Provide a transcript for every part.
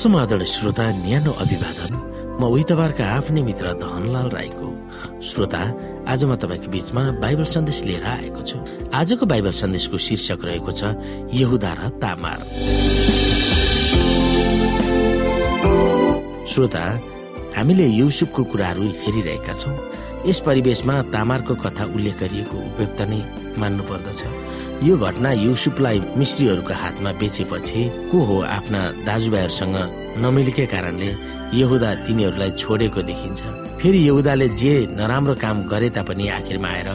समाधान श्रोता न्यानो अभिवादन। म उही आफ्नै मित्र धनलाल राईको। श्रोता आज म तपाईँको बीचमा बाइबल सन्देश लिएर आएको छु। आजको बाइबल सन्देशको शीर्षक रहेको छ यहुदा र तामार। श्रोता हामीले युसुफको कुराहरू हेरिरहेका छौँ। यस परिवेशमा तामारको कथा उल्लेख गरिएको उपयुक्त नै मान्नु पर्दछ यो घटना युसुफलाई मिश्रीहरूको हातमा बेचेपछि को हो आफ्ना दाजुभाइहरूसँग नमिलेकै कारणले यहुदा तिनीहरूलाई छोडेको देखिन्छ। फेरि यहुदाले जे नराम्रो काम गरे तापनि आखिरमा आएर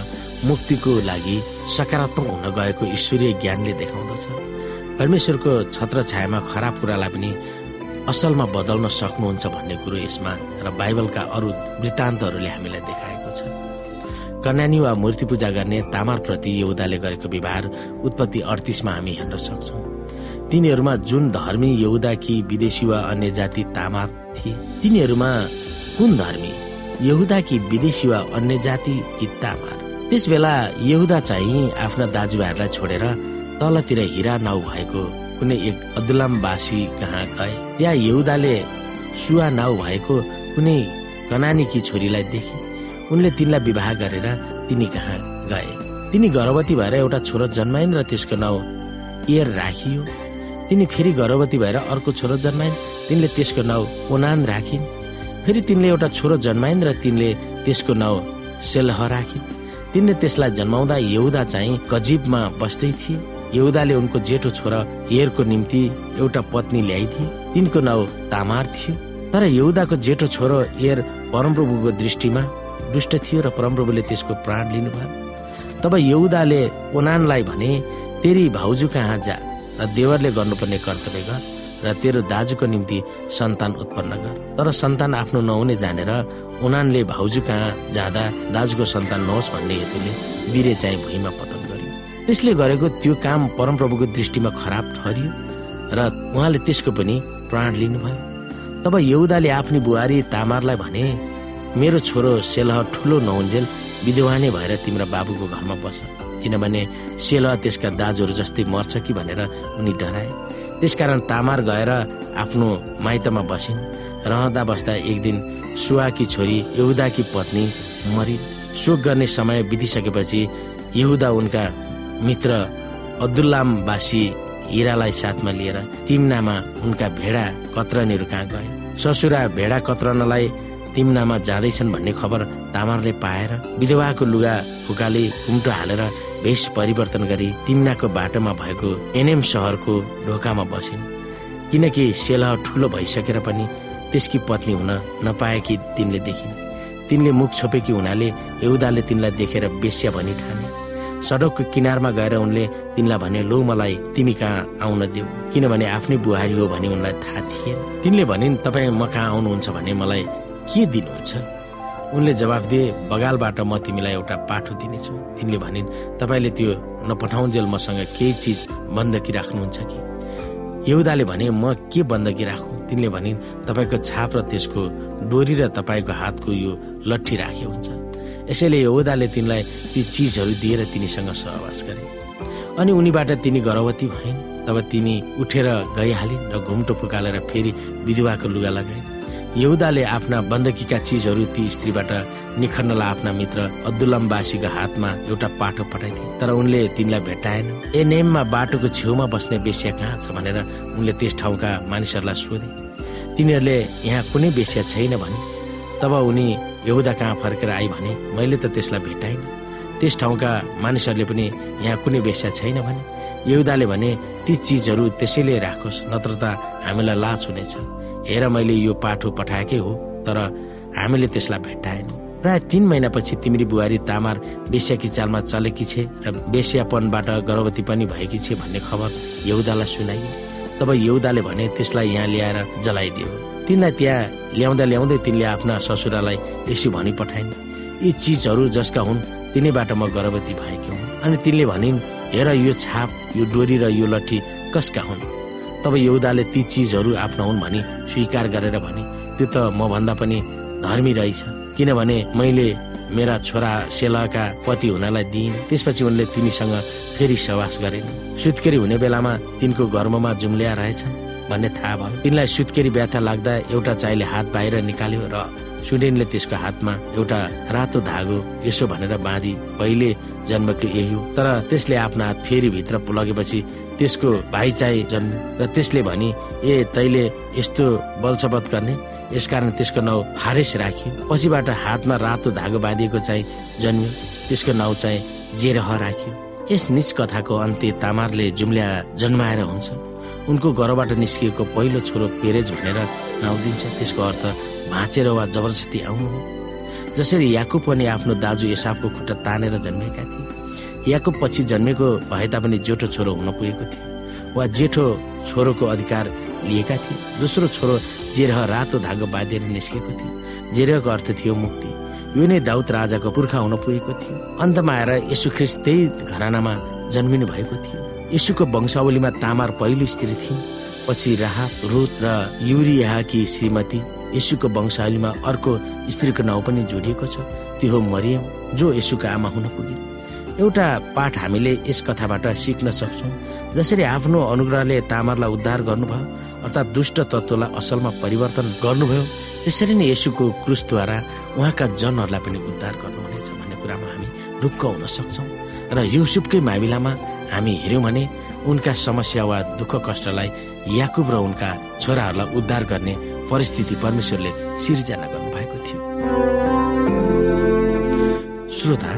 मुक्तिको लागि सकारात्मक हुन गएको ईश्वरीय ज्ञानले देखाउँदछ। परमेश्वरको छत्र छायामा खराब कुरालाई पनि असलमा बदल्न सक्नुहुन्छ भन्ने कुरो यसमा र बाइबलका अरू वृत्तान्तहरूले हामीलाई देखाएको छ। कन्यानी वा मूर्ति पूजा गर्ने तामार प्रति यहुदाले गरेको व्यवहार उत्पत्ति अडतिसमा हामी हेर्न सक्छौँ। तिनीहरूमा जुन धर्मी यहुदा कि विदेशी वा अन्य जाति तामार थिए तिनीहरूमा कुन धर्मी? यहुदा कि विदेशी वा अन्य जाति कि तामार? त्यस बेला यहुदा चाहिँ आफ्ना दाजुभाइहरूलाई छोडेर तलतिर हिरा नाउ भएको कुनै एक अदुलामवासी कहाँ गए? त्यहाँ यहुदाले सुवा नाउ भएको कुनै कनानीकी छोरीलाई देखे। उनले तिनलाई विवाह गरेर तिनी कहाँ गए। तिनी गर्भवती भएर एउटा छोरो जन्माइन् र त्यसको नाउँ एयर राखियो। तिनी फेरि गर्भवती भएर अर्को छोरो जन्माइन् तिनले त्यसको नाउँ ओनान राखिन्। फेरि तिनले एउटा छोरो जन्माइन् र तिनले त्यसको नाउँ सेलह राखिन्। तिनले त्यसलाई जन्माउँदा यहुदा चाहिँ कजिबमा बस्दै थिए। यहुदाले उनको जेठो छोरा एयरको निम्ति एउटा पत्नी ल्याइदिए। तिनको नाउँ तामार थियो। तर यहुदाको जेठो छोरो एयर परमप्रभुको दृष्टिमा दुष्ट थियो र परमप्रभुले त्यसको प्राण लिनुभयो। तब यहुदाले ओनानलाई भने तेरी भाउजू कहाँ जा र देवरले गर्नुपर्ने कर्तव्य गर र तेरो दाजुको निम्ति सन्तान उत्पन्न गर। तर सन्तान आफ्नो नहुने जानेर ओनानले भाउजू कहाँ जाँदा दाजुको सन्तान नहोस् भन्ने हेतुले बिरे चाहिँ भुइँमा पतन गर्यो। त्यसले गरेको त्यो काम परमप्रभुको दृष्टिमा खराब ठहरियो र उहाँले त्यसको पनि प्राण लिनुभयो। तब यहुदाले आफ्नी बुहारी तामारलाई भने मेरो छोरो सेलह ठुलो नहुन्जेल विधवा नै भएर तिम्रो बाबुको घरमा बस किनभने सेलह त्यसका दाजुहरू जस्तै मर्छ कि भनेर उनी डराए। त्यसकारण तामार गएर आफ्नो माइतमा बसिन्। रहँदा बस्दा एक दिन सुवाकी छोरी यहुदाकी पत्नी मरिन्। शोक गर्ने समय बितिसकेपछि यहुदा उनका मित्र अब्दुल्लामवासी हिरालाई साथमा लिएर तिम्नामा उनका भेडा कत्रनीहरू कहाँ गए। ससुरा भेडा कत्रनलाई तिम्नामा जाँदैछन् भन्ने खबर तामारले पाएर विधवाको लुगा फुकाले कुम्टो हालेर भेष परिवर्तन गरी तिम्नाको बाटोमा भएको एनएम सहरको ढोकामा बसिन्। किनकि सेलह ठुलो भइसकेर पनि त्यसकी पत्नी हुन नपाएकी तिनले देखिन्। तिनले मुख छोपेकी हुनाले यहुदाले तिनलाई देखेर बेस्या भनी ठाने। सडकको किनारमा गएर उनले तिनलाई भने लो मलाई तिमी कहाँ आउन देऊ? किनभने आफ्नै बुहारी हो भने उनलाई थाहा थिएन। तिनले भनिन् तपाईँ म कहाँ आउनुहुन्छ भने मलाई के दिनुहुन्छ? उनले जवाफ दिए बगालबाट म तिमीलाई एउटा पाठो दिनेछु। तिनले भनिन् तपाईँले त्यो नपठाउन्जेल मसँग केही चिज बन्दकी राख्नुहुन्छ कि? यहुदाले भने म के बन्दकी राखौँ? तिनले भनिन् तपाईँको छाप र त्यसको डोरी र तपाईँको हातको यो लट्ठी राखे हुन्छ। यसैले यहुदाले तिनलाई ती चिजहरू दिएर तिनीसँग सहवास गरे। अनि उनीबाट तिनी गर्भवती भइन्। तब तिनी उठेर गइहालिन् र घुम्टो फुकालेर फेरि विधवाको लुगा लगाइन्। यहुदाले आफ्ना बन्दकीका चिजहरू ती स्त्रीबाट निखन्नलाई आफ्ना मित्र अब्दुल्लामवासीको हातमा एउटा पाठो पठाइदिए। तर उनले तिनलाई भेटाएन ए नेममा बाटोको छेउमा बस्ने बेसिया कहाँ छ भनेर उनले त्यस ठाउँका मानिसहरूलाई सोधे। तिनीहरूले यहाँ कुनै बेसिया छैन भने। तब उनी यहुदा कहाँ फर्केर आई भने मैले त त्यसलाई भेटाइन त्यस ठाउँका मानिसहरूले पनि यहाँ कुनै बेसिया छैन भने। यहुदाले भने ती चिजहरू त्यसैले राखोस् नत्र त हामीलाई लाज हुनेछ। हेर मैले यो पाठो पठाएकै हो तर हामीले त्यसलाई भेट्टाएनौँ। प्राय तिन महिनापछि तिम्री बुहारी तामार बेस्याकी चालमा चलेकी छे र बेस्यापनबाट गर्भवती पनि भएकी छे भन्ने खबर यहुदालाई सुनाइयो। तब यहुदाले भने त्यसलाई यहाँ ल्याएर जलाइदियो। तिनलाई त्यहाँ ल्याउँदा ल्याउँदै तिनले आफ्ना ससुरालाई यसो भनी पठाइन् यी चिजहरू जसका हुन् तिनैबाट म गर्भवती भएकी हुँ। अनि तिनले भनिन् हेर यो छाप यो डोरी र यो लट्ठी कसका हुन्? तब यहुदाले ती चिजहरू आफ्ना हुन् भनी स्वीकार गरेर भने त्यो त म भन्दा पनि धर्मी रहेछ। किनभने मैले मेरा छोरा सेलाका पति हुनलाई दिइन्। त्यसपछि उनले तिनीसँग फेरि सवास गरेन सुत्केरी हुने बेलामा तिनको गर्ममा जुम्लिया रहेछ भन्ने थाहा भयो। तिनलाई सुत्केरी व्यथा लाग्दा एउटा चाइले हात बाहिर निकाल्यो र सुडेनले त्यसको हातमा एउटा रातो धागो यसो भनेर बाँधी पहिले जन्मको यही हो तर त्यसले आफ्नो हात फेरि भित्र लगेपछि त्यसको भाइ चाहिँ जन्म्यो र त्यसले भनी ए तैले यस्तो बलचपत गर्ने। यसकारण त्यसको नाउँ फारेस राखियो पछिबाट हातमा रातो धागो बाँधिएको चाहिँ जन्मियो त्यसको नाउँ चाहिँ जेरह राखियो यस निच कथाको अन्त्य तामारले जुम्ल्या जन्माएर हुन्छ। उनको घरबाट निस्किएको पहिलो छोरो पेरेज भनेर नाउँ दिन्छ। त्यसको अर्थ भाँचेर वा जबरजस्ती आउनु जसरी याकुब पनि आफ्नो दाजु एसाबको खुट्टा तानेर जन्मेका थिए। याकुब पछि जन्मेको भए तापनि जेठो छोरो हुन पुगेको थियो। वा जेठो छोरोको अधिकार लिएका थिए। दोस्रो छोरो जेरह रातो धागो बाँधेर निस्केको थियो। जेरहको अर्थ थियो मुक्ति। यो नै दाउद राजाको पुर्खा हुन पुगेको थियो। अन्तमा आएर यसु ख्रिस्ट त्यही घरानामा जन्मिनु भएको थियो। यसुको वंशावलीमा तामार पहिलो स्त्री थिइन्। पछि राहा रुत र युरियाकी श्रीमती यसुको वंशावलीमा अर्को स्त्रीको नाउँ पनि जोडिएको छ। त्यो हो मरियम जो यसुको आमा हुन पुगिन् एउटा पाठ हामीले यस कथाबाट सिक्न सक्छौँ। जसरी आफ्नो अनुग्रहले तामारलाई उद्धार गर्नुभयो अर्थात् दुष्ट तत्त्वलाई असलमा परिवर्तन गर्नुभयो त्यसरी नै यसुको क्रुसद्वारा उहाँका जनहरूलाई पनि उद्धार गर्नुहुनेछ भन्ने कुरामा हामी ढुक्क हुन सक्छौँ। र युसुफकै मामिलामा हामी हेऱ्यौँ भने उनका समस्या वा दुःख कष्टलाई याकुब र उनका छोराहरूलाई उद्धार गर्ने परिस्थिति परमेश्वरले सिर्जना गर्नुभएको थियो। श्रोता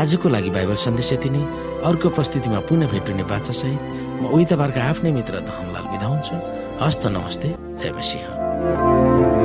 आजको लागि बाइबल सन्देश यति नै। अर्को प्रस्तुतिमा पुनः भेटिने बाचासहित म उही तपाईँहरूको आफ्नै मित्र धनलाल बिदा हुन्छु। हस्त नमस्ते जय मसिंह।